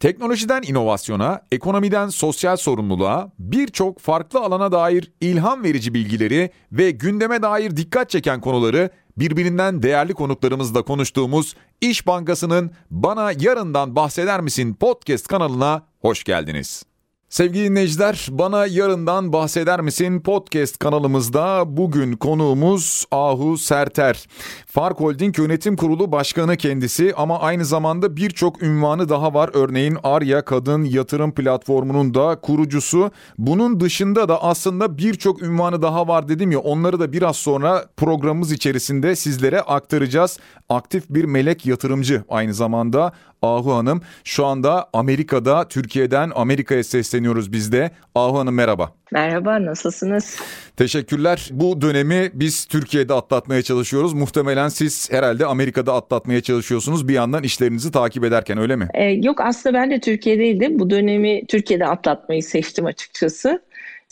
Teknolojiden inovasyona, ekonomiden sosyal sorumluluğa birçok farklı alana dair ilham verici bilgileri ve gündeme dair dikkat çeken konuları birbirinden değerli konuklarımızla konuştuğumuz İş Bankası'nın Bana Yarından Bahseder Misin podcast kanalına hoş geldiniz. Sevgili dinleyiciler, bana yarından bahseder misin podcast kanalımızda bugün konuğumuz Ahu Serter. Fark Holding Yönetim Kurulu Başkanı kendisi ama aynı zamanda birçok ünvanı daha var. Örneğin Arya Kadın Yatırım Platformu'nun da kurucusu. Bunun dışında da aslında birçok ünvanı daha var dedim ya onları da biraz sonra programımız içerisinde sizlere aktaracağız. Aktif bir melek yatırımcı aynı zamanda Ahu Hanım. Şu anda Amerika'da, Türkiye'den Amerika'ya sesleniyoruz biz de. Ahu Hanım merhaba. Merhaba, nasılsınız? Teşekkürler. Bu dönemi biz Türkiye'de atlatmaya çalışıyoruz. Muhtemelen siz herhalde Amerika'da atlatmaya çalışıyorsunuz bir yandan işlerinizi takip ederken öyle mi? Ee, yok aslında ben de Türkiye'deydim. Bu dönemi Türkiye'de atlatmayı seçtim açıkçası.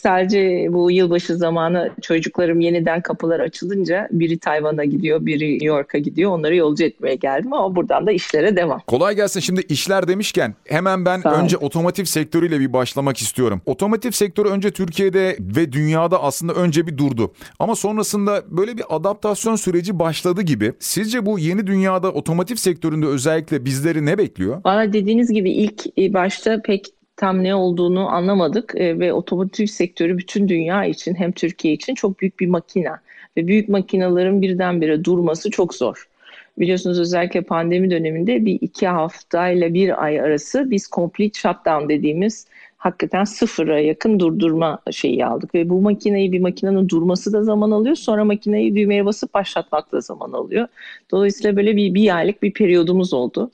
Sadece bu yılbaşı zamanı çocuklarım yeniden kapılar açılınca biri Tayvan'a gidiyor, biri New York'a gidiyor. Onları yolcu etmeye geldim ama buradan da işlere devam. Kolay gelsin. Şimdi işler demişken hemen ben önce otomotiv sektörüyle bir başlamak istiyorum. Otomotiv sektörü önce Türkiye'de ve dünyada aslında önce bir durdu. Ama sonrasında böyle bir adaptasyon süreci başladı gibi. Sizce bu yeni dünyada otomotiv sektöründe özellikle bizleri ne bekliyor? Valla dediğiniz gibi ilk başta pek tam ne olduğunu anlamadık e, ve otomotiv sektörü bütün dünya için hem Türkiye için çok büyük bir makina ve büyük makinaların birdenbire durması çok zor. Biliyorsunuz özellikle pandemi döneminde bir iki hafta ile bir ay arası biz complete shutdown dediğimiz hakikaten sıfıra yakın durdurma şeyi aldık ve bu makineyi bir makinenin durması da zaman alıyor. Sonra makineyi düğmeye basıp başlatmak da zaman alıyor. Dolayısıyla böyle bir, bir aylık bir periyodumuz oldu.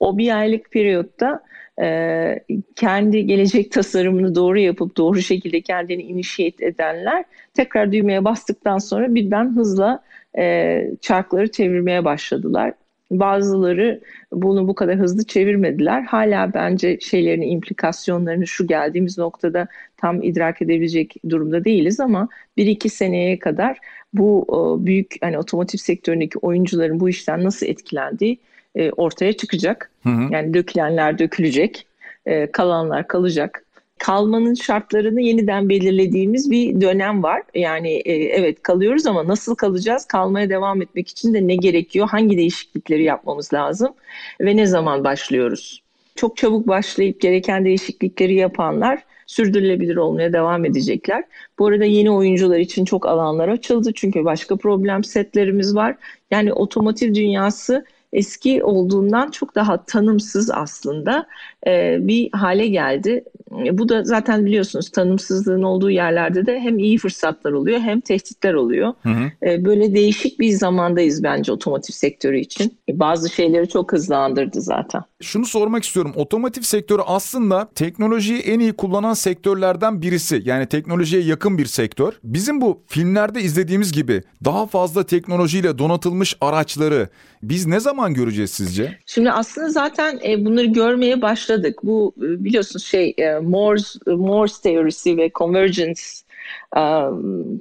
O bir aylık periyotta e, kendi gelecek tasarımını doğru yapıp doğru şekilde kendini initiate edenler tekrar düğmeye bastıktan sonra birden hızla e, çarkları çevirmeye başladılar. Bazıları bunu bu kadar hızlı çevirmediler. Hala bence şeylerin implikasyonlarını şu geldiğimiz noktada tam idrak edebilecek durumda değiliz ama bir iki seneye kadar bu büyük hani otomotiv sektöründeki oyuncuların bu işten nasıl etkilendiği e, ortaya çıkacak. Hı hı. Yani dökülenler dökülecek, e, kalanlar kalacak. Kalmanın şartlarını yeniden belirlediğimiz bir dönem var. Yani e, evet kalıyoruz ama nasıl kalacağız? Kalmaya devam etmek için de ne gerekiyor? Hangi değişiklikleri yapmamız lazım? Ve ne zaman başlıyoruz? Çok çabuk başlayıp gereken değişiklikleri yapanlar sürdürülebilir olmaya devam edecekler. Bu arada yeni oyuncular için çok alanlar açıldı çünkü başka problem setlerimiz var. Yani otomotiv dünyası eski olduğundan çok daha tanımsız aslında e, bir hale geldi. E, bu da zaten biliyorsunuz tanımsızlığın olduğu yerlerde de hem iyi fırsatlar oluyor hem tehditler oluyor. Hı hı. E, böyle değişik bir zamandayız bence otomotiv sektörü için. E, bazı şeyleri çok hızlandırdı zaten. Şunu sormak istiyorum. Otomotiv sektörü aslında teknolojiyi en iyi kullanan sektörlerden birisi. Yani teknolojiye yakın bir sektör. Bizim bu filmlerde izlediğimiz gibi daha fazla teknolojiyle donatılmış araçları biz ne zaman göreceğiz sizce? Şimdi aslında zaten e, bunları görmeye başladık. Bu e, biliyorsunuz şey e, Moore's, Moore's teorisi ve convergence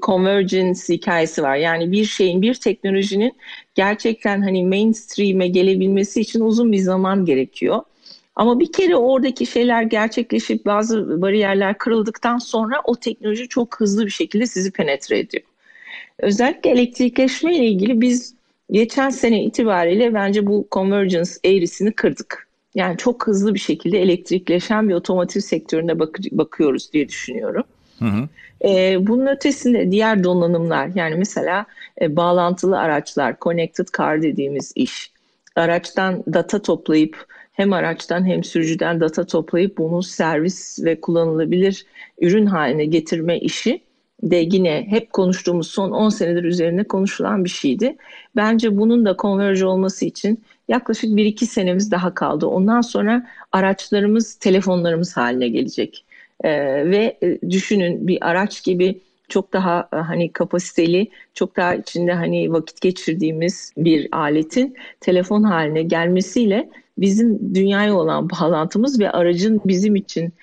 convergence hikayesi var. Yani bir şeyin, bir teknolojinin gerçekten hani mainstream'e gelebilmesi için uzun bir zaman gerekiyor. Ama bir kere oradaki şeyler gerçekleşip bazı bariyerler kırıldıktan sonra o teknoloji çok hızlı bir şekilde sizi penetre ediyor. Özellikle elektrikleşme ile ilgili biz geçen sene itibariyle bence bu convergence eğrisini kırdık. Yani çok hızlı bir şekilde elektrikleşen bir otomotiv sektörüne bak bakıyoruz diye düşünüyorum. Hı hı. E, bunun ötesinde diğer donanımlar yani mesela e, bağlantılı araçlar, connected car dediğimiz iş. Araçtan data toplayıp hem araçtan hem sürücüden data toplayıp bunu servis ve kullanılabilir ürün haline getirme işi de yine hep konuştuğumuz son 10 senedir üzerine konuşulan bir şeydi. Bence bunun da konverj olması için yaklaşık 1-2 senemiz daha kaldı. Ondan sonra araçlarımız telefonlarımız haline gelecek. Ee, ve e, düşünün bir araç gibi çok daha e, hani kapasiteli, çok daha içinde hani vakit geçirdiğimiz bir aletin telefon haline gelmesiyle bizim dünyaya olan bağlantımız ve aracın bizim için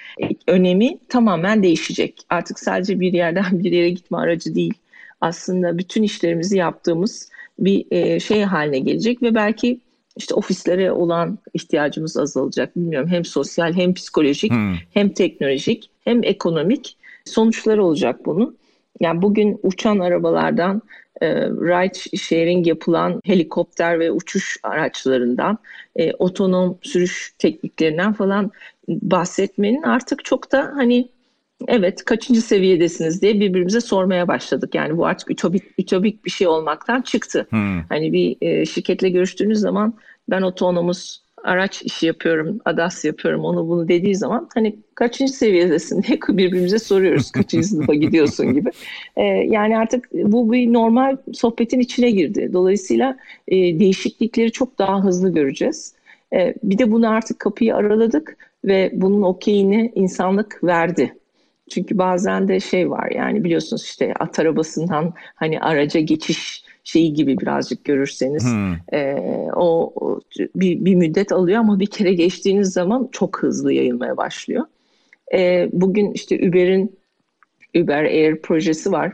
önemi tamamen değişecek. Artık sadece bir yerden bir yere gitme aracı değil. Aslında bütün işlerimizi yaptığımız bir e, şey haline gelecek ve belki işte ofislere olan ihtiyacımız azalacak. Bilmiyorum hem sosyal hem psikolojik hmm. hem teknolojik hem ekonomik sonuçları olacak bunun. Yani bugün uçan arabalardan e, ride sharing yapılan helikopter ve uçuş araçlarından, e, otonom sürüş tekniklerinden falan bahsetmenin artık çok da hani evet kaçıncı seviyedesiniz diye birbirimize sormaya başladık. Yani bu artık ütopik, ütopik bir şey olmaktan çıktı. Hmm. Hani bir e, şirketle görüştüğünüz zaman ben otonomuz araç işi yapıyorum, ADAS yapıyorum, onu bunu dediği zaman hani kaçıncı seviyedesin diye birbirimize soruyoruz. Kaçıncı sınıfa gidiyorsun gibi. Ee, yani artık bu bir normal sohbetin içine girdi. Dolayısıyla e, değişiklikleri çok daha hızlı göreceğiz. E, bir de bunu artık kapıyı araladık ve bunun okeyini insanlık verdi. Çünkü bazen de şey var yani biliyorsunuz işte at arabasından hani araca geçiş şeyi gibi birazcık görürseniz hmm. e, o, o bir, bir müddet alıyor ama bir kere geçtiğiniz zaman çok hızlı yayılmaya başlıyor. E, bugün işte Uber'in Uber Air projesi var.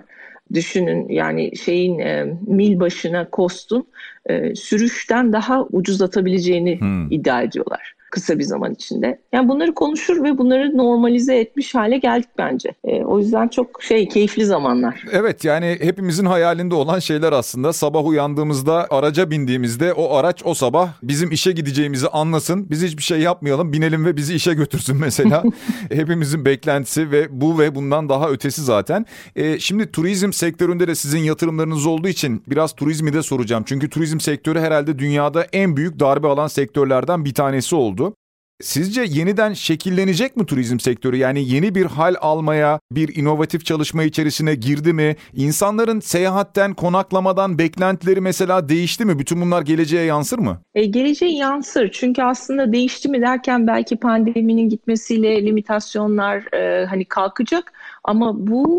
Düşünün yani şeyin e, mil başına kostun e, sürüşten daha ucuzlatabileceğini hmm. iddia ediyorlar kısa bir zaman içinde. Yani bunları konuşur ve bunları normalize etmiş hale geldik bence. E, o yüzden çok şey keyifli zamanlar. Evet yani hepimizin hayalinde olan şeyler aslında. Sabah uyandığımızda araca bindiğimizde o araç o sabah bizim işe gideceğimizi anlasın. Biz hiçbir şey yapmayalım binelim ve bizi işe götürsün mesela. Hepimizin beklentisi ve bu ve bundan daha ötesi zaten. E, şimdi turizm sektöründe de sizin yatırımlarınız olduğu için biraz turizmi de soracağım. Çünkü turizm sektörü herhalde dünyada en büyük darbe alan sektörlerden bir tanesi oldu. Sizce yeniden şekillenecek mi turizm sektörü? Yani yeni bir hal almaya, bir inovatif çalışma içerisine girdi mi? İnsanların seyahatten, konaklamadan beklentileri mesela değişti mi? Bütün bunlar geleceğe yansır mı? E, geleceğe yansır. Çünkü aslında değişti mi derken belki pandeminin gitmesiyle limitasyonlar e, hani kalkacak. Ama bu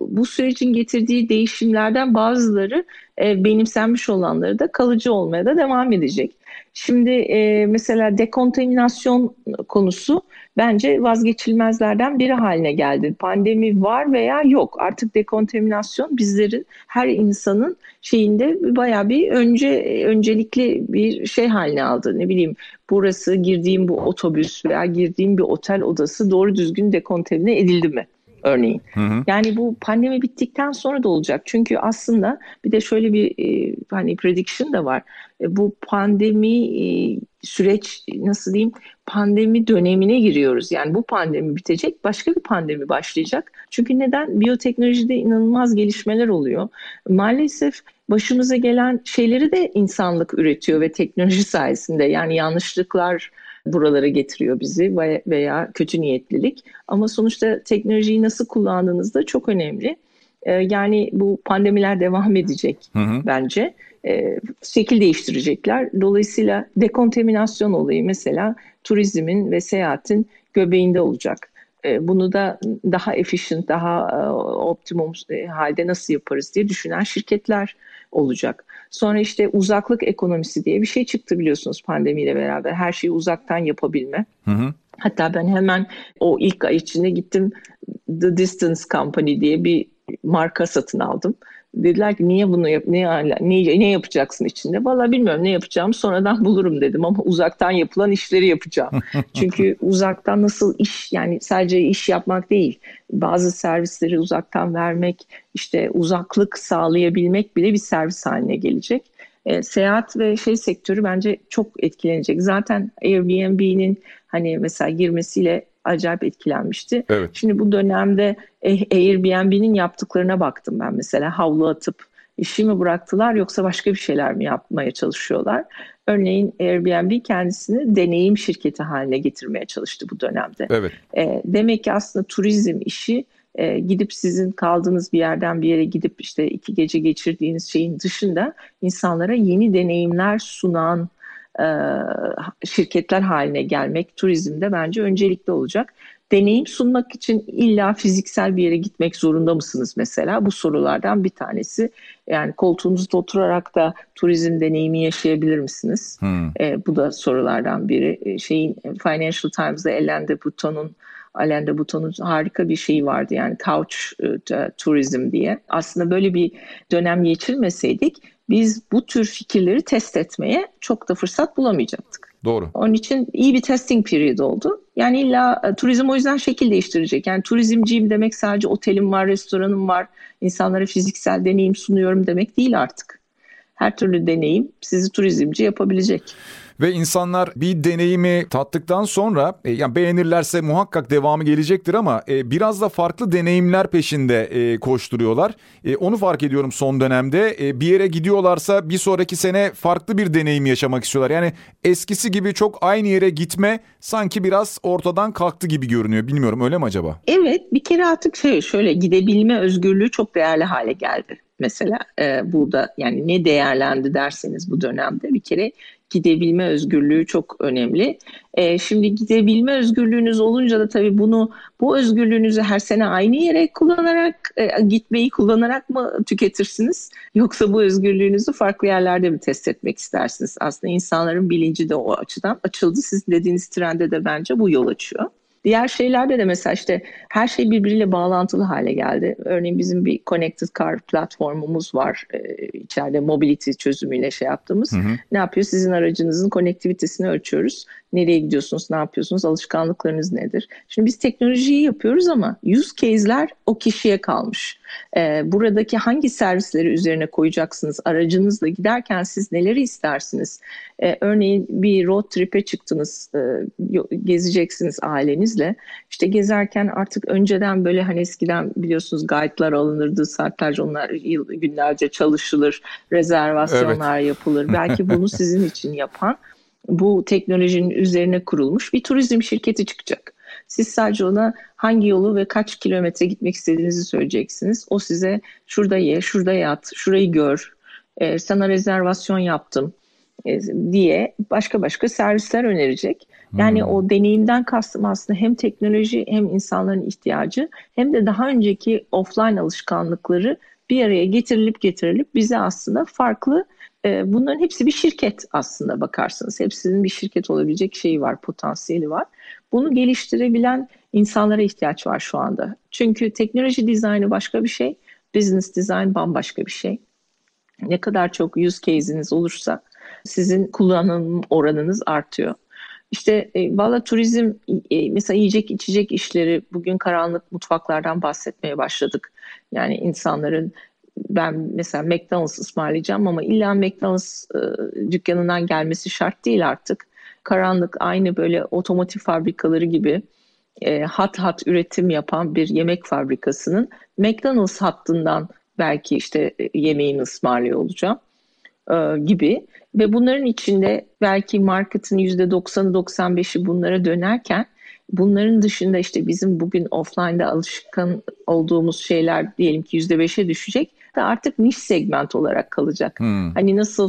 bu sürecin getirdiği değişimlerden bazıları e, benimsenmiş olanları da kalıcı olmaya da devam edecek. Şimdi e, mesela dekontaminasyon konusu bence vazgeçilmezlerden biri haline geldi. Pandemi var veya yok. Artık dekontaminasyon bizlerin her insanın şeyinde bayağı bir önce öncelikli bir şey haline aldı. Ne bileyim burası girdiğim bu otobüs veya girdiğim bir otel odası doğru düzgün dekontamine edildi mi? Örneğin. Hı hı. Yani bu pandemi bittikten sonra da olacak. Çünkü aslında bir de şöyle bir e, hani prediction da var. E, bu pandemi e, süreç nasıl diyeyim pandemi dönemine giriyoruz. Yani bu pandemi bitecek başka bir pandemi başlayacak. Çünkü neden? Biyoteknolojide inanılmaz gelişmeler oluyor. Maalesef başımıza gelen şeyleri de insanlık üretiyor ve teknoloji sayesinde yani yanlışlıklar buralara getiriyor bizi veya kötü niyetlilik. Ama sonuçta teknolojiyi nasıl kullandığınız da çok önemli. Ee, yani bu pandemiler devam edecek hı hı. bence. Ee, şekil değiştirecekler. Dolayısıyla dekontaminasyon olayı mesela turizmin ve seyahatin göbeğinde olacak. Ee, bunu da daha efficient, daha e, optimum e, halde nasıl yaparız diye düşünen şirketler olacak. Sonra işte uzaklık ekonomisi diye bir şey çıktı biliyorsunuz pandemiyle beraber. Her şeyi uzaktan yapabilme. Hı hı. Hatta ben hemen o ilk ay içinde gittim The Distance Company diye bir marka satın aldım. Dediler ki niye bunu yap ne, ne, ne yapacaksın içinde? Valla bilmiyorum ne yapacağım sonradan bulurum dedim ama uzaktan yapılan işleri yapacağım. Çünkü uzaktan nasıl iş yani sadece iş yapmak değil. Bazı servisleri uzaktan vermek, işte uzaklık sağlayabilmek bile bir servis haline gelecek. E, seyahat ve şey sektörü bence çok etkilenecek. Zaten Airbnb'nin hani mesela girmesiyle acayip etkilenmişti. Evet. Şimdi bu dönemde Airbnb'nin yaptıklarına baktım ben mesela havlu atıp işi mi bıraktılar yoksa başka bir şeyler mi yapmaya çalışıyorlar? Örneğin Airbnb kendisini deneyim şirketi haline getirmeye çalıştı bu dönemde. Evet. E, demek ki aslında turizm işi e, gidip sizin kaldığınız bir yerden bir yere gidip işte iki gece geçirdiğiniz şeyin dışında insanlara yeni deneyimler sunan e, şirketler haline gelmek turizmde bence öncelikli olacak. Deneyim sunmak için illa fiziksel bir yere gitmek zorunda mısınız mesela? Bu sorulardan bir tanesi. Yani koltuğunuzda oturarak da turizm deneyimi yaşayabilir misiniz? Hmm. E, bu da sorulardan biri. E, şeyin Financial Times'da Ellen de Bouton'un Alain de Botton'un harika bir şeyi vardı yani couch e, turizm diye. Aslında böyle bir dönem geçirmeseydik biz bu tür fikirleri test etmeye çok da fırsat bulamayacaktık. Doğru. Onun için iyi bir testing period oldu. Yani illa e, turizm o yüzden şekil değiştirecek. Yani turizmciyim demek sadece otelim var, restoranım var, insanlara fiziksel deneyim sunuyorum demek değil artık. Her türlü deneyim sizi turizmci yapabilecek. Ve insanlar bir deneyimi tattıktan sonra e, yani beğenirlerse muhakkak devamı gelecektir ama e, biraz da farklı deneyimler peşinde e, koşturuyorlar. E, onu fark ediyorum son dönemde. E, bir yere gidiyorlarsa bir sonraki sene farklı bir deneyim yaşamak istiyorlar. Yani eskisi gibi çok aynı yere gitme sanki biraz ortadan kalktı gibi görünüyor. Bilmiyorum öyle mi acaba? Evet bir kere artık şey şöyle gidebilme özgürlüğü çok değerli hale geldi mesela e, burada yani ne değerlendi derseniz bu dönemde bir kere gidebilme özgürlüğü çok önemli. E, şimdi gidebilme özgürlüğünüz olunca da tabii bunu bu özgürlüğünüzü her sene aynı yere kullanarak e, gitmeyi kullanarak mı tüketirsiniz yoksa bu özgürlüğünüzü farklı yerlerde mi test etmek istersiniz? Aslında insanların bilinci de o açıdan açıldı. Sizin dediğiniz trende de bence bu yol açıyor. Diğer şeylerde de mesela işte her şey birbiriyle bağlantılı hale geldi. Örneğin bizim bir Connected Car platformumuz var. Ee, içeride mobility çözümüyle şey yaptığımız. Hı hı. Ne yapıyor? Sizin aracınızın konektivitesini ölçüyoruz. Nereye gidiyorsunuz, ne yapıyorsunuz, alışkanlıklarınız nedir? Şimdi biz teknolojiyi yapıyoruz ama use case'ler o kişiye kalmış. Ee, buradaki hangi servisleri üzerine koyacaksınız? Aracınızla giderken siz neleri istersiniz? Ee, örneğin bir road trip'e çıktınız, e, gezeceksiniz ailenizle. İşte gezerken artık önceden böyle hani eskiden biliyorsunuz guide'lar alınırdı, saatlerce onlar yıl, günlerce çalışılır, rezervasyonlar evet. yapılır. Belki bunu sizin için yapan bu teknolojinin üzerine kurulmuş bir turizm şirketi çıkacak. Siz sadece ona hangi yolu ve kaç kilometre gitmek istediğinizi söyleyeceksiniz. O size şurada ye, şurada yat, şurayı gör, e, sana rezervasyon yaptım e, diye başka başka servisler önerecek. Yani hmm. o deneyimden kastım aslında hem teknoloji hem insanların ihtiyacı hem de daha önceki offline alışkanlıkları bir araya getirilip getirilip bize aslında farklı e, bunların hepsi bir şirket aslında bakarsanız. Hepsinin bir şirket olabilecek şeyi var, potansiyeli var. Bunu geliştirebilen insanlara ihtiyaç var şu anda. Çünkü teknoloji dizaynı başka bir şey, business design bambaşka bir şey. Ne kadar çok use case'iniz olursa sizin kullanım oranınız artıyor. İşte e, valla turizm e, mesela yiyecek içecek işleri bugün karanlık mutfaklardan bahsetmeye başladık. Yani insanların ben mesela McDonald's ısmarlayacağım ama illa McDonald's e, dükkanından gelmesi şart değil artık. Karanlık aynı böyle otomotiv fabrikaları gibi e, hat hat üretim yapan bir yemek fabrikasının McDonald's hattından belki işte e, yemeğini ısmarlıyor olacağım e, gibi ve bunların içinde belki marketin %90'ı 95'i bunlara dönerken bunların dışında işte bizim bugün offline'da alışkan olduğumuz şeyler diyelim ki %5'e düşecek de artık niş segment olarak kalacak. Hmm. Hani nasıl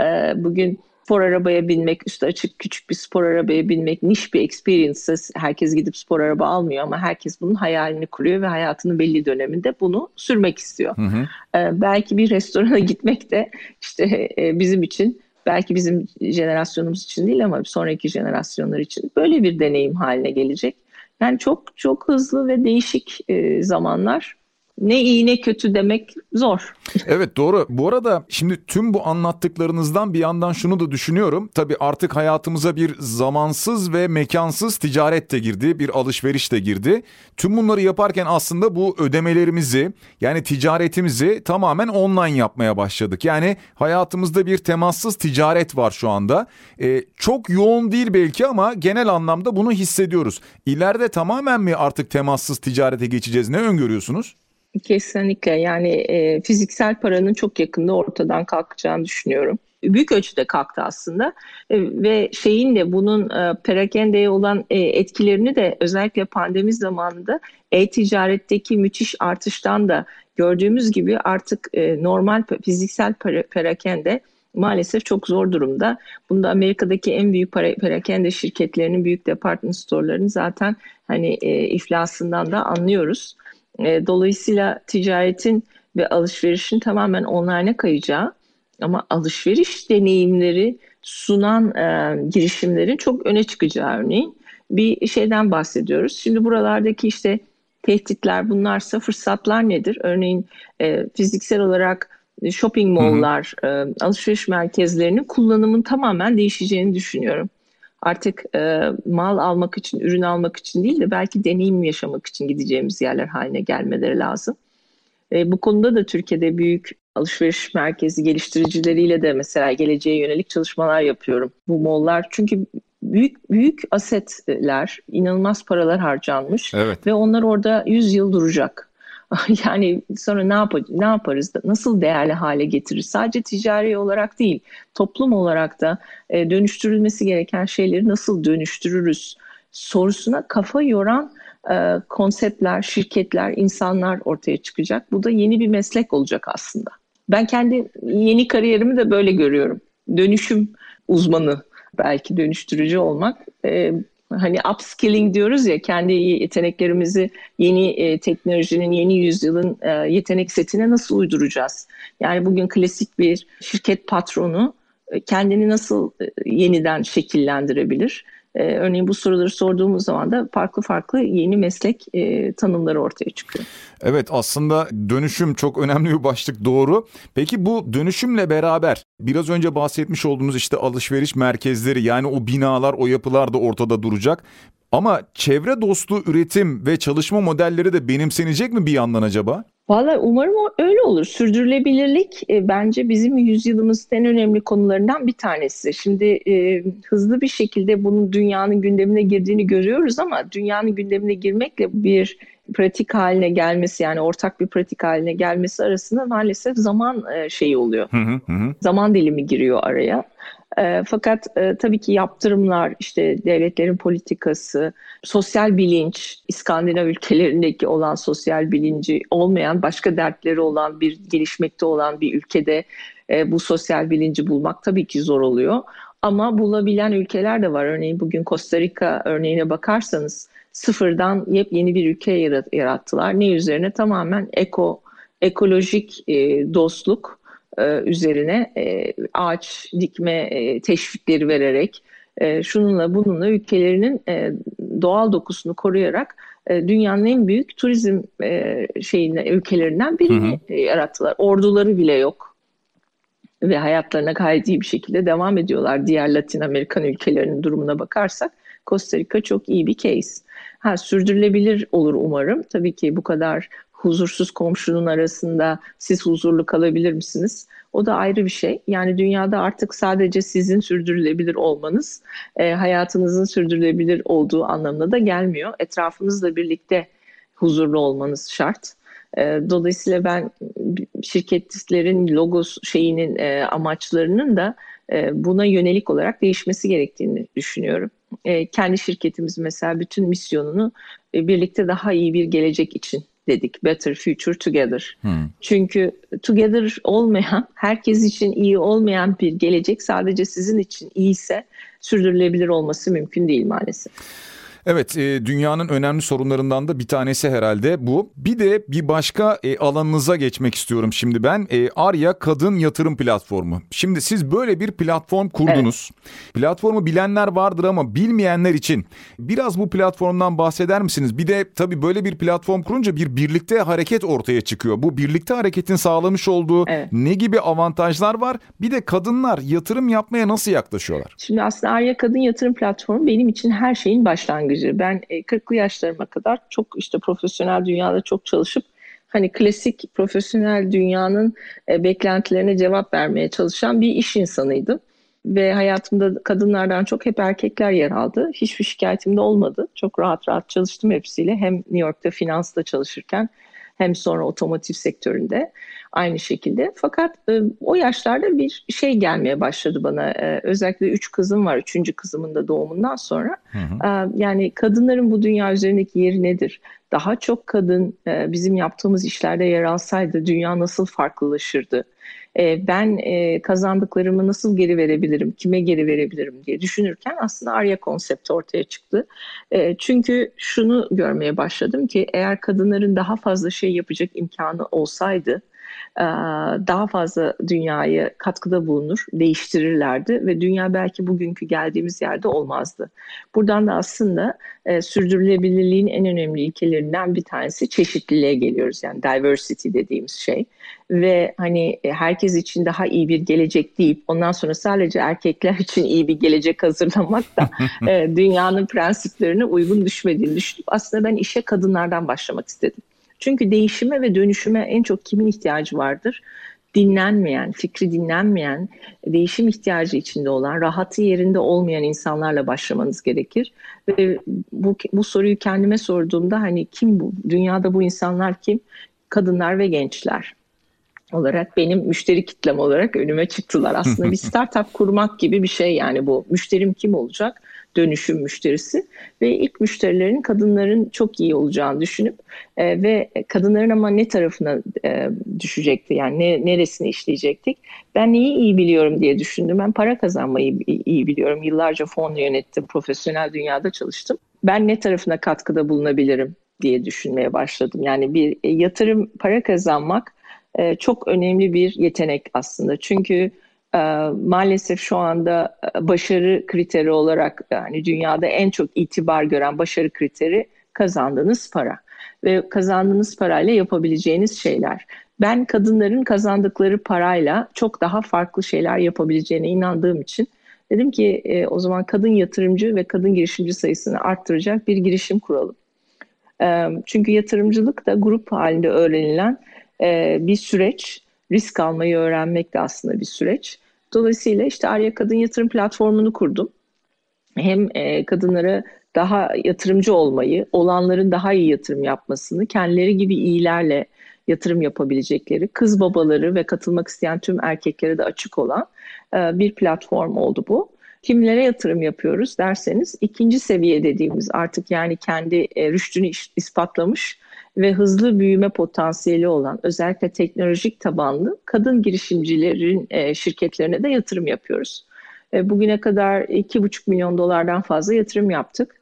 e, bugün spor arabaya binmek, üstü açık küçük bir spor arabaya binmek niş bir experience. Herkes gidip spor araba almıyor ama herkes bunun hayalini kuruyor ve hayatının belli döneminde bunu sürmek istiyor. Hı hı. Ee, belki bir restorana gitmek de işte e, bizim için belki bizim jenerasyonumuz için değil ama sonraki jenerasyonlar için böyle bir deneyim haline gelecek. Yani çok çok hızlı ve değişik e, zamanlar ne iyi ne kötü demek zor. Evet doğru. Bu arada şimdi tüm bu anlattıklarınızdan bir yandan şunu da düşünüyorum. Tabii artık hayatımıza bir zamansız ve mekansız ticaret de girdi, bir alışveriş de girdi. Tüm bunları yaparken aslında bu ödemelerimizi yani ticaretimizi tamamen online yapmaya başladık. Yani hayatımızda bir temassız ticaret var şu anda. Ee, çok yoğun değil belki ama genel anlamda bunu hissediyoruz. İleride tamamen mi artık temassız ticarete geçeceğiz? Ne öngörüyorsunuz? Kesinlikle yani e, fiziksel paranın çok yakında ortadan kalkacağını düşünüyorum. Büyük ölçüde kalktı aslında e, ve şeyin de bunun e, perakendeye olan e, etkilerini de özellikle pandemi zamanında e-ticaretteki müthiş artıştan da gördüğümüz gibi artık e, normal fiziksel para, perakende maalesef çok zor durumda. Bunda Amerika'daki en büyük para, perakende şirketlerinin, büyük department store'larının zaten hani e, iflasından da anlıyoruz. E, dolayısıyla ticaretin ve alışverişin tamamen online'a kayacağı ama alışveriş deneyimleri sunan e, girişimlerin çok öne çıkacağı örneğin bir şeyden bahsediyoruz. Şimdi buralardaki işte tehditler bunlarsa fırsatlar nedir? Örneğin e, fiziksel olarak shopping mall'lar, e, alışveriş merkezlerinin kullanımın tamamen değişeceğini düşünüyorum. Artık e, mal almak için, ürün almak için değil de belki deneyim yaşamak için gideceğimiz yerler haline gelmeleri lazım. E, bu konuda da Türkiye'de büyük alışveriş merkezi geliştiricileriyle de mesela geleceğe yönelik çalışmalar yapıyorum. Bu mollar çünkü büyük büyük asetler, inanılmaz paralar harcanmış evet. ve onlar orada 100 yıl duracak. yani sonra ne, yap ne yaparız, nasıl değerli hale getiririz? Sadece ticari olarak değil, toplum olarak da e, dönüştürülmesi gereken şeyleri nasıl dönüştürürüz sorusuna kafa yoran e, konseptler, şirketler, insanlar ortaya çıkacak. Bu da yeni bir meslek olacak aslında. Ben kendi yeni kariyerimi de böyle görüyorum. Dönüşüm uzmanı belki dönüştürücü olmak. E, hani upskilling diyoruz ya kendi yeteneklerimizi yeni e, teknolojinin yeni yüzyılın e, yetenek setine nasıl uyduracağız? Yani bugün klasik bir şirket patronu e, kendini nasıl e, yeniden şekillendirebilir? E, örneğin bu soruları sorduğumuz zaman da farklı farklı yeni meslek e, tanımları ortaya çıkıyor. Evet aslında dönüşüm çok önemli bir başlık doğru. Peki bu dönüşümle beraber biraz önce bahsetmiş olduğumuz işte alışveriş merkezleri yani o binalar o yapılar da ortada duracak. Ama çevre dostu üretim ve çalışma modelleri de benimsenecek mi bir yandan acaba? Valla umarım öyle olur. Sürdürülebilirlik e, bence bizim yüzyılımızın en önemli konularından bir tanesi. Şimdi e, hızlı bir şekilde bunun dünyanın gündemine girdiğini görüyoruz ama dünyanın gündemine girmekle bir pratik haline gelmesi yani ortak bir pratik haline gelmesi arasında maalesef zaman e, şeyi oluyor. Hı hı hı. Zaman dilimi giriyor araya. E, fakat e, tabii ki yaptırımlar, işte devletlerin politikası, sosyal bilinç, İskandinav ülkelerindeki olan sosyal bilinci olmayan, başka dertleri olan bir gelişmekte olan bir ülkede e, bu sosyal bilinci bulmak tabii ki zor oluyor. Ama bulabilen ülkeler de var. Örneğin bugün Costa Rica örneğine bakarsanız sıfırdan yepyeni bir ülke yarattılar. Ne üzerine? Tamamen eko, ekolojik e, dostluk üzerine e, ağaç dikme e, teşvikleri vererek e, şununla bununla ülkelerinin e, doğal dokusunu koruyarak e, dünyanın en büyük turizm e, şeyine ülkelerinden birini hı hı. yarattılar. Orduları bile yok ve hayatlarına gayet iyi bir şekilde devam ediyorlar. Diğer Latin Amerikan ülkelerinin durumuna bakarsak Costa Rica çok iyi bir case. Ha, sürdürülebilir olur umarım. Tabii ki bu kadar huzursuz komşunun arasında siz huzurlu kalabilir misiniz? O da ayrı bir şey. Yani dünyada artık sadece sizin sürdürülebilir olmanız e, hayatınızın sürdürülebilir olduğu anlamına da gelmiyor. Etrafınızla birlikte huzurlu olmanız şart. E, dolayısıyla ben şirketlerin logos şeyinin e, amaçlarının da e, buna yönelik olarak değişmesi gerektiğini düşünüyorum. Kendi şirketimiz mesela bütün misyonunu birlikte daha iyi bir gelecek için dedik. Better Future Together. Hmm. Çünkü together olmayan, herkes için iyi olmayan bir gelecek sadece sizin için iyiyse sürdürülebilir olması mümkün değil maalesef. Evet e, dünyanın önemli sorunlarından da bir tanesi herhalde bu. Bir de bir başka e, alanınıza geçmek istiyorum şimdi ben. E, Arya Kadın Yatırım Platformu. Şimdi siz böyle bir platform kurdunuz. Evet. Platformu bilenler vardır ama bilmeyenler için biraz bu platformdan bahseder misiniz? Bir de tabii böyle bir platform kurunca bir birlikte hareket ortaya çıkıyor. Bu birlikte hareketin sağlamış olduğu evet. ne gibi avantajlar var? Bir de kadınlar yatırım yapmaya nasıl yaklaşıyorlar? Şimdi aslında Arya Kadın Yatırım Platformu benim için her şeyin başlangıcı başlangıcı. Ben 40'lı e, yaşlarıma kadar çok işte profesyonel dünyada çok çalışıp hani klasik profesyonel dünyanın e, beklentilerine cevap vermeye çalışan bir iş insanıydım. Ve hayatımda kadınlardan çok hep erkekler yer aldı. Hiçbir şikayetim de olmadı. Çok rahat rahat çalıştım hepsiyle. Hem New York'ta finansta çalışırken hem sonra otomotiv sektöründe aynı şekilde. Fakat e, o yaşlarda bir şey gelmeye başladı bana. E, özellikle üç kızım var. Üçüncü kızımın da doğumundan sonra. Hı hı. E, yani kadınların bu dünya üzerindeki yeri nedir? Daha çok kadın e, bizim yaptığımız işlerde yer alsaydı dünya nasıl farklılaşırdı? E, ben e, kazandıklarımı nasıl geri verebilirim, kime geri verebilirim diye düşünürken aslında Arya konsepti ortaya çıktı. E, çünkü şunu görmeye başladım ki eğer kadınların daha fazla şey yapacak imkanı olsaydı daha fazla dünyaya katkıda bulunur, değiştirirlerdi ve dünya belki bugünkü geldiğimiz yerde olmazdı. Buradan da aslında e, sürdürülebilirliğin en önemli ilkelerinden bir tanesi çeşitliliğe geliyoruz. Yani diversity dediğimiz şey ve hani e, herkes için daha iyi bir gelecek deyip ondan sonra sadece erkekler için iyi bir gelecek hazırlamak da e, dünyanın prensiplerine uygun düşmediğini düşünüp aslında ben işe kadınlardan başlamak istedim. Çünkü değişime ve dönüşüme en çok kimin ihtiyacı vardır? dinlenmeyen, fikri dinlenmeyen, değişim ihtiyacı içinde olan, rahatı yerinde olmayan insanlarla başlamanız gerekir. Ve bu, bu soruyu kendime sorduğumda hani kim bu? Dünyada bu insanlar kim? Kadınlar ve gençler olarak benim müşteri kitlem olarak önüme çıktılar. Aslında bir startup kurmak gibi bir şey yani bu. Müşterim kim olacak? Dönüşüm müşterisi ve ilk müşterilerin kadınların çok iyi olacağını düşünüp e, ve kadınların ama ne tarafına e, düşecekti yani ne, neresini işleyecektik. Ben neyi iyi biliyorum diye düşündüm. Ben para kazanmayı iyi biliyorum. Yıllarca fon yönettim, profesyonel dünyada çalıştım. Ben ne tarafına katkıda bulunabilirim diye düşünmeye başladım. Yani bir e, yatırım para kazanmak e, çok önemli bir yetenek aslında. Çünkü maalesef şu anda e, başarı kriteri olarak yani dünyada en çok itibar gören başarı kriteri kazandığınız para ve kazandığınız parayla yapabileceğiniz şeyler. Ben kadınların kazandıkları parayla çok daha farklı şeyler yapabileceğine inandığım için dedim ki e, o zaman kadın yatırımcı ve kadın girişimci sayısını arttıracak bir girişim kuralım. E, çünkü yatırımcılık da grup halinde öğrenilen e, bir süreç. Risk almayı öğrenmek de aslında bir süreç. Dolayısıyla işte Arya Kadın Yatırım Platformu'nu kurdum. Hem e, kadınlara daha yatırımcı olmayı, olanların daha iyi yatırım yapmasını, kendileri gibi iyilerle yatırım yapabilecekleri, kız babaları ve katılmak isteyen tüm erkeklere de açık olan e, bir platform oldu bu. Kimlere yatırım yapıyoruz derseniz ikinci seviye dediğimiz artık yani kendi e, rüştünü ispatlamış ve hızlı büyüme potansiyeli olan özellikle teknolojik tabanlı kadın girişimcilerin e, şirketlerine de yatırım yapıyoruz. E, bugüne kadar 2,5 milyon dolardan fazla yatırım yaptık.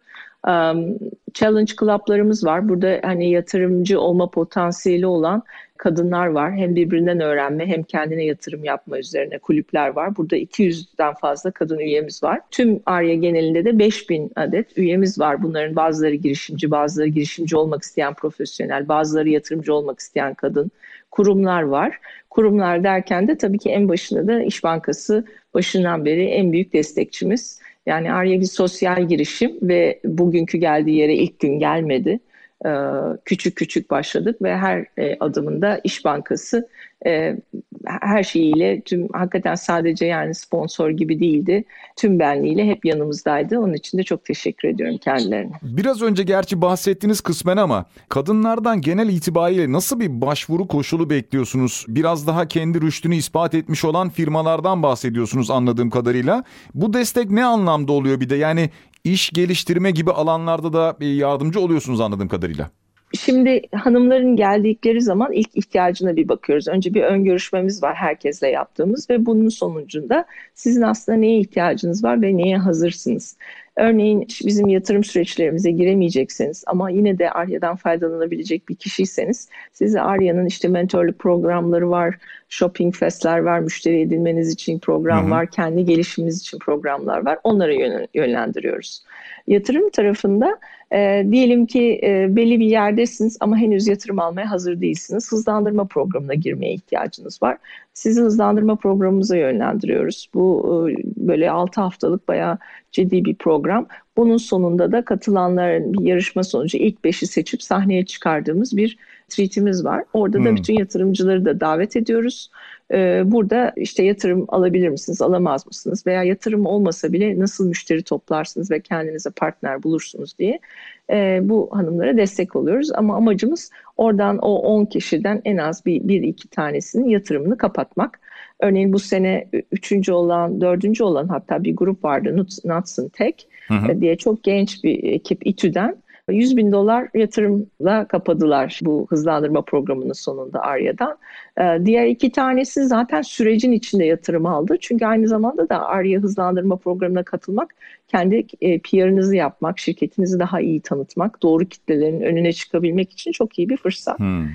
Challenge Club'larımız var. Burada hani yatırımcı olma potansiyeli olan kadınlar var. Hem birbirinden öğrenme hem kendine yatırım yapma üzerine kulüpler var. Burada 200'den fazla kadın üyemiz var. Tüm Arya genelinde de 5000 adet üyemiz var. Bunların bazıları girişimci, bazıları girişimci olmak isteyen profesyonel, bazıları yatırımcı olmak isteyen kadın kurumlar var. Kurumlar derken de tabii ki en başında da İş Bankası başından beri en büyük destekçimiz. Yani Arya bir sosyal girişim ve bugünkü geldiği yere ilk gün gelmedi. Ee, küçük küçük başladık ve her e, adımında İş Bankası e, her şeyiyle tüm hakikaten sadece yani sponsor gibi değildi. Tüm benliğiyle hep yanımızdaydı. Onun için de çok teşekkür ediyorum kendilerine. Biraz önce gerçi bahsettiniz kısmen ama kadınlardan genel itibariyle nasıl bir başvuru koşulu bekliyorsunuz? Biraz daha kendi rüştünü ispat etmiş olan firmalardan bahsediyorsunuz anladığım kadarıyla. Bu destek ne anlamda oluyor bir de? Yani iş geliştirme gibi alanlarda da yardımcı oluyorsunuz anladığım kadarıyla. Şimdi hanımların geldikleri zaman ilk ihtiyacına bir bakıyoruz. Önce bir ön görüşmemiz var herkesle yaptığımız ve bunun sonucunda sizin aslında neye ihtiyacınız var ve neye hazırsınız. Örneğin bizim yatırım süreçlerimize giremeyecekseniz ama yine de Arya'dan faydalanabilecek bir kişiyseniz size Arya'nın işte mentorluk programları var, shopping festler var, müşteri edinmeniz için program hı hı. var, kendi gelişiminiz için programlar var. Onlara yönlendiriyoruz. Yatırım tarafında e, diyelim ki e, belli bir yerdesiniz ama henüz yatırım almaya hazır değilsiniz. Hızlandırma programına girmeye ihtiyacınız var. Sizi hızlandırma programımıza yönlendiriyoruz. Bu e, böyle 6 haftalık bayağı ciddi bir program. Bunun sonunda da katılanların bir yarışma sonucu ilk 5'i seçip sahneye çıkardığımız bir treatimiz var. Orada da hmm. bütün yatırımcıları da davet ediyoruz. Ee, burada işte yatırım alabilir misiniz, alamaz mısınız veya yatırım olmasa bile nasıl müşteri toplarsınız ve kendinize partner bulursunuz diye e, bu hanımlara destek oluyoruz. Ama amacımız oradan o 10 kişiden en az bir, bir iki tanesinin yatırımını kapatmak. Örneğin bu sene üçüncü olan, dördüncü olan hatta bir grup vardı Nuts and Tech hı hı. diye çok genç bir ekip İTÜ'den 100 bin dolar yatırımla kapadılar bu hızlandırma programının sonunda Arya'dan. Ee, diğer iki tanesi zaten sürecin içinde yatırım aldı. Çünkü aynı zamanda da Arya hızlandırma programına katılmak, kendi e, PR'ınızı yapmak, şirketinizi daha iyi tanıtmak, doğru kitlelerin önüne çıkabilmek için çok iyi bir fırsat. Hmm.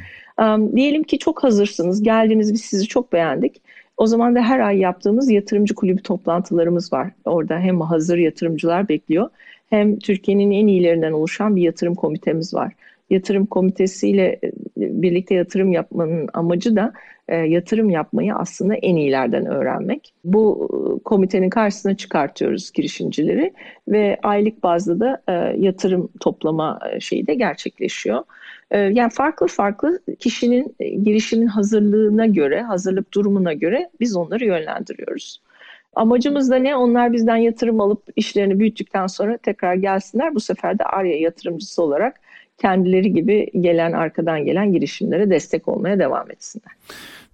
Diyelim ki çok hazırsınız, geldiniz biz sizi çok beğendik. O zaman da her ay yaptığımız yatırımcı kulübü toplantılarımız var. Orada hem hazır yatırımcılar bekliyor hem Türkiye'nin en iyilerinden oluşan bir yatırım komitemiz var. Yatırım komitesiyle e, birlikte yatırım yapmanın amacı da e, yatırım yapmayı aslında en iyilerden öğrenmek. Bu e, komitenin karşısına çıkartıyoruz girişimcileri ve aylık bazda da e, yatırım toplama e, şeyi de gerçekleşiyor. Yani farklı farklı kişinin girişimin hazırlığına göre, hazırlık durumuna göre biz onları yönlendiriyoruz. Amacımız da ne? Onlar bizden yatırım alıp işlerini büyüttükten sonra tekrar gelsinler. Bu sefer de Arya yatırımcısı olarak kendileri gibi gelen arkadan gelen girişimlere destek olmaya devam etsinler.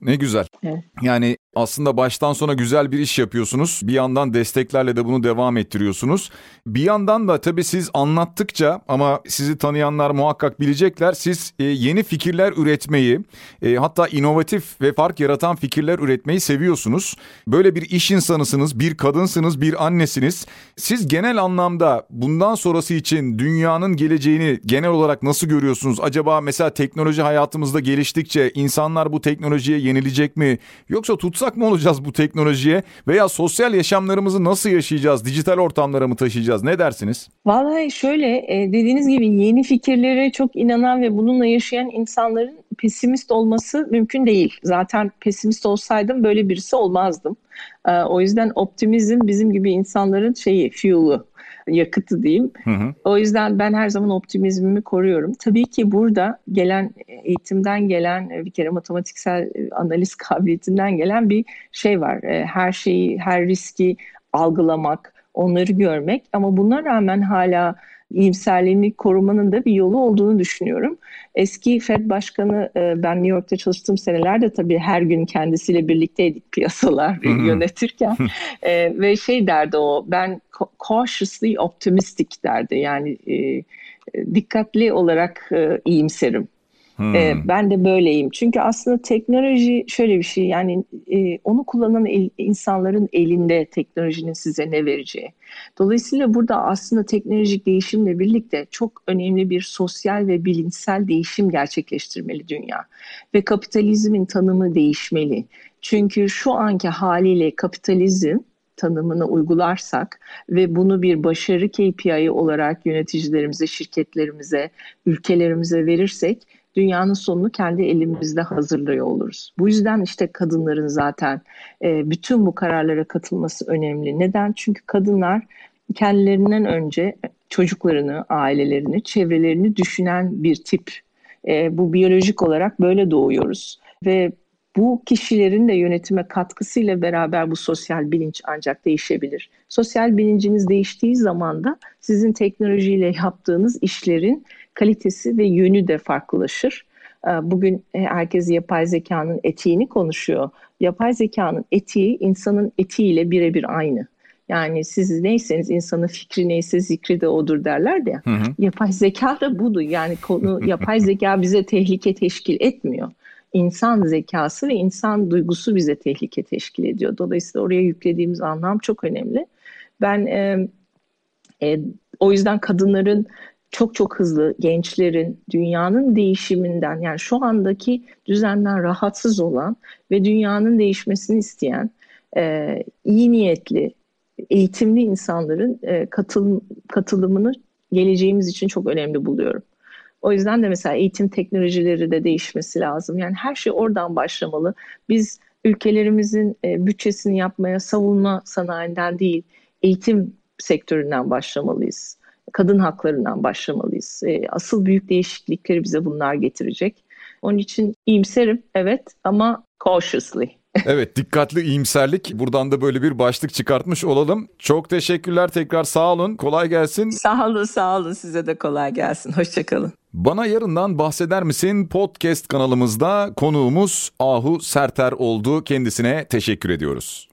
Ne güzel. Evet. Yani aslında baştan sona güzel bir iş yapıyorsunuz. Bir yandan desteklerle de bunu devam ettiriyorsunuz. Bir yandan da tabii siz anlattıkça ama sizi tanıyanlar muhakkak bilecekler. Siz e, yeni fikirler üretmeyi, e, hatta inovatif ve fark yaratan fikirler üretmeyi seviyorsunuz. Böyle bir iş insanısınız, bir kadınsınız, bir annesiniz. Siz genel anlamda bundan sonrası için dünyanın geleceğini genel olarak nasıl görüyorsunuz? Acaba mesela teknoloji hayatımızda geliştikçe insanlar bu teknolojiye yenilecek mi? Yoksa tutsak mı olacağız bu teknolojiye? Veya sosyal yaşamlarımızı nasıl yaşayacağız? Dijital ortamlara mı taşıyacağız? Ne dersiniz? Vallahi şöyle e, dediğiniz gibi yeni fikirlere çok inanan ve bununla yaşayan insanların pesimist olması mümkün değil. Zaten pesimist olsaydım böyle birisi olmazdım. E, o yüzden optimizm bizim gibi insanların şeyi, fuel'u yakıtı diyeyim. Hı hı. O yüzden ben her zaman optimizmimi koruyorum. Tabii ki burada gelen eğitimden gelen bir kere matematiksel analiz kabiliyetinden gelen bir şey var. E, her şeyi, her riski algılamak, onları görmek ama buna rağmen hala iyimserliğini korumanın da bir yolu olduğunu düşünüyorum. Eski Fed Başkanı e, ben New York'ta çalıştığım senelerde tabii her gün kendisiyle birlikteydik piyasalar yönetirken e, ve şey derdi o ben cautiously optimistic derdi yani e, dikkatli olarak iyimserim. Hmm. E, ben de böyleyim. Çünkü aslında teknoloji şöyle bir şey yani e, onu kullanan el, insanların elinde teknolojinin size ne vereceği. Dolayısıyla burada aslında teknolojik değişimle birlikte çok önemli bir sosyal ve bilimsel değişim gerçekleştirmeli dünya. Ve kapitalizmin tanımı değişmeli. Çünkü şu anki haliyle kapitalizm tanımını uygularsak ve bunu bir başarı KPI olarak yöneticilerimize, şirketlerimize, ülkelerimize verirsek dünyanın sonunu kendi elimizde hazırlıyor oluruz. Bu yüzden işte kadınların zaten e, bütün bu kararlara katılması önemli. Neden? Çünkü kadınlar kendilerinden önce çocuklarını, ailelerini, çevrelerini düşünen bir tip. E, bu biyolojik olarak böyle doğuyoruz ve bu kişilerin de yönetime katkısıyla beraber bu sosyal bilinç ancak değişebilir. Sosyal bilinciniz değiştiği zaman da sizin teknolojiyle yaptığınız işlerin kalitesi ve yönü de farklılaşır. Ee, bugün herkes yapay zekanın etiğini konuşuyor. Yapay zekanın etiği insanın etiğiyle birebir aynı. Yani siz neyseniz insanın fikri neyse zikri de odur derler de. Hı hı. Yapay zeka da budur. Yani konu yapay zeka bize tehlike teşkil etmiyor. İnsan zekası ve insan duygusu bize tehlike teşkil ediyor. Dolayısıyla oraya yüklediğimiz anlam çok önemli. Ben e, e, o yüzden kadınların çok çok hızlı gençlerin dünyanın değişiminden yani şu andaki düzenden rahatsız olan ve dünyanın değişmesini isteyen e, iyi niyetli, eğitimli insanların e, katıl, katılımını geleceğimiz için çok önemli buluyorum. O yüzden de mesela eğitim teknolojileri de değişmesi lazım. Yani her şey oradan başlamalı. Biz ülkelerimizin e, bütçesini yapmaya savunma sanayinden değil, eğitim sektöründen başlamalıyız kadın haklarından başlamalıyız. E, asıl büyük değişiklikleri bize bunlar getirecek. Onun için iyimserim evet ama cautiously. Evet dikkatli iyimserlik. Buradan da böyle bir başlık çıkartmış olalım. Çok teşekkürler tekrar sağ olun. Kolay gelsin. Sağ olun sağ olun size de kolay gelsin. Hoşçakalın. Bana yarından bahseder misin? Podcast kanalımızda konuğumuz Ahu Serter oldu. Kendisine teşekkür ediyoruz.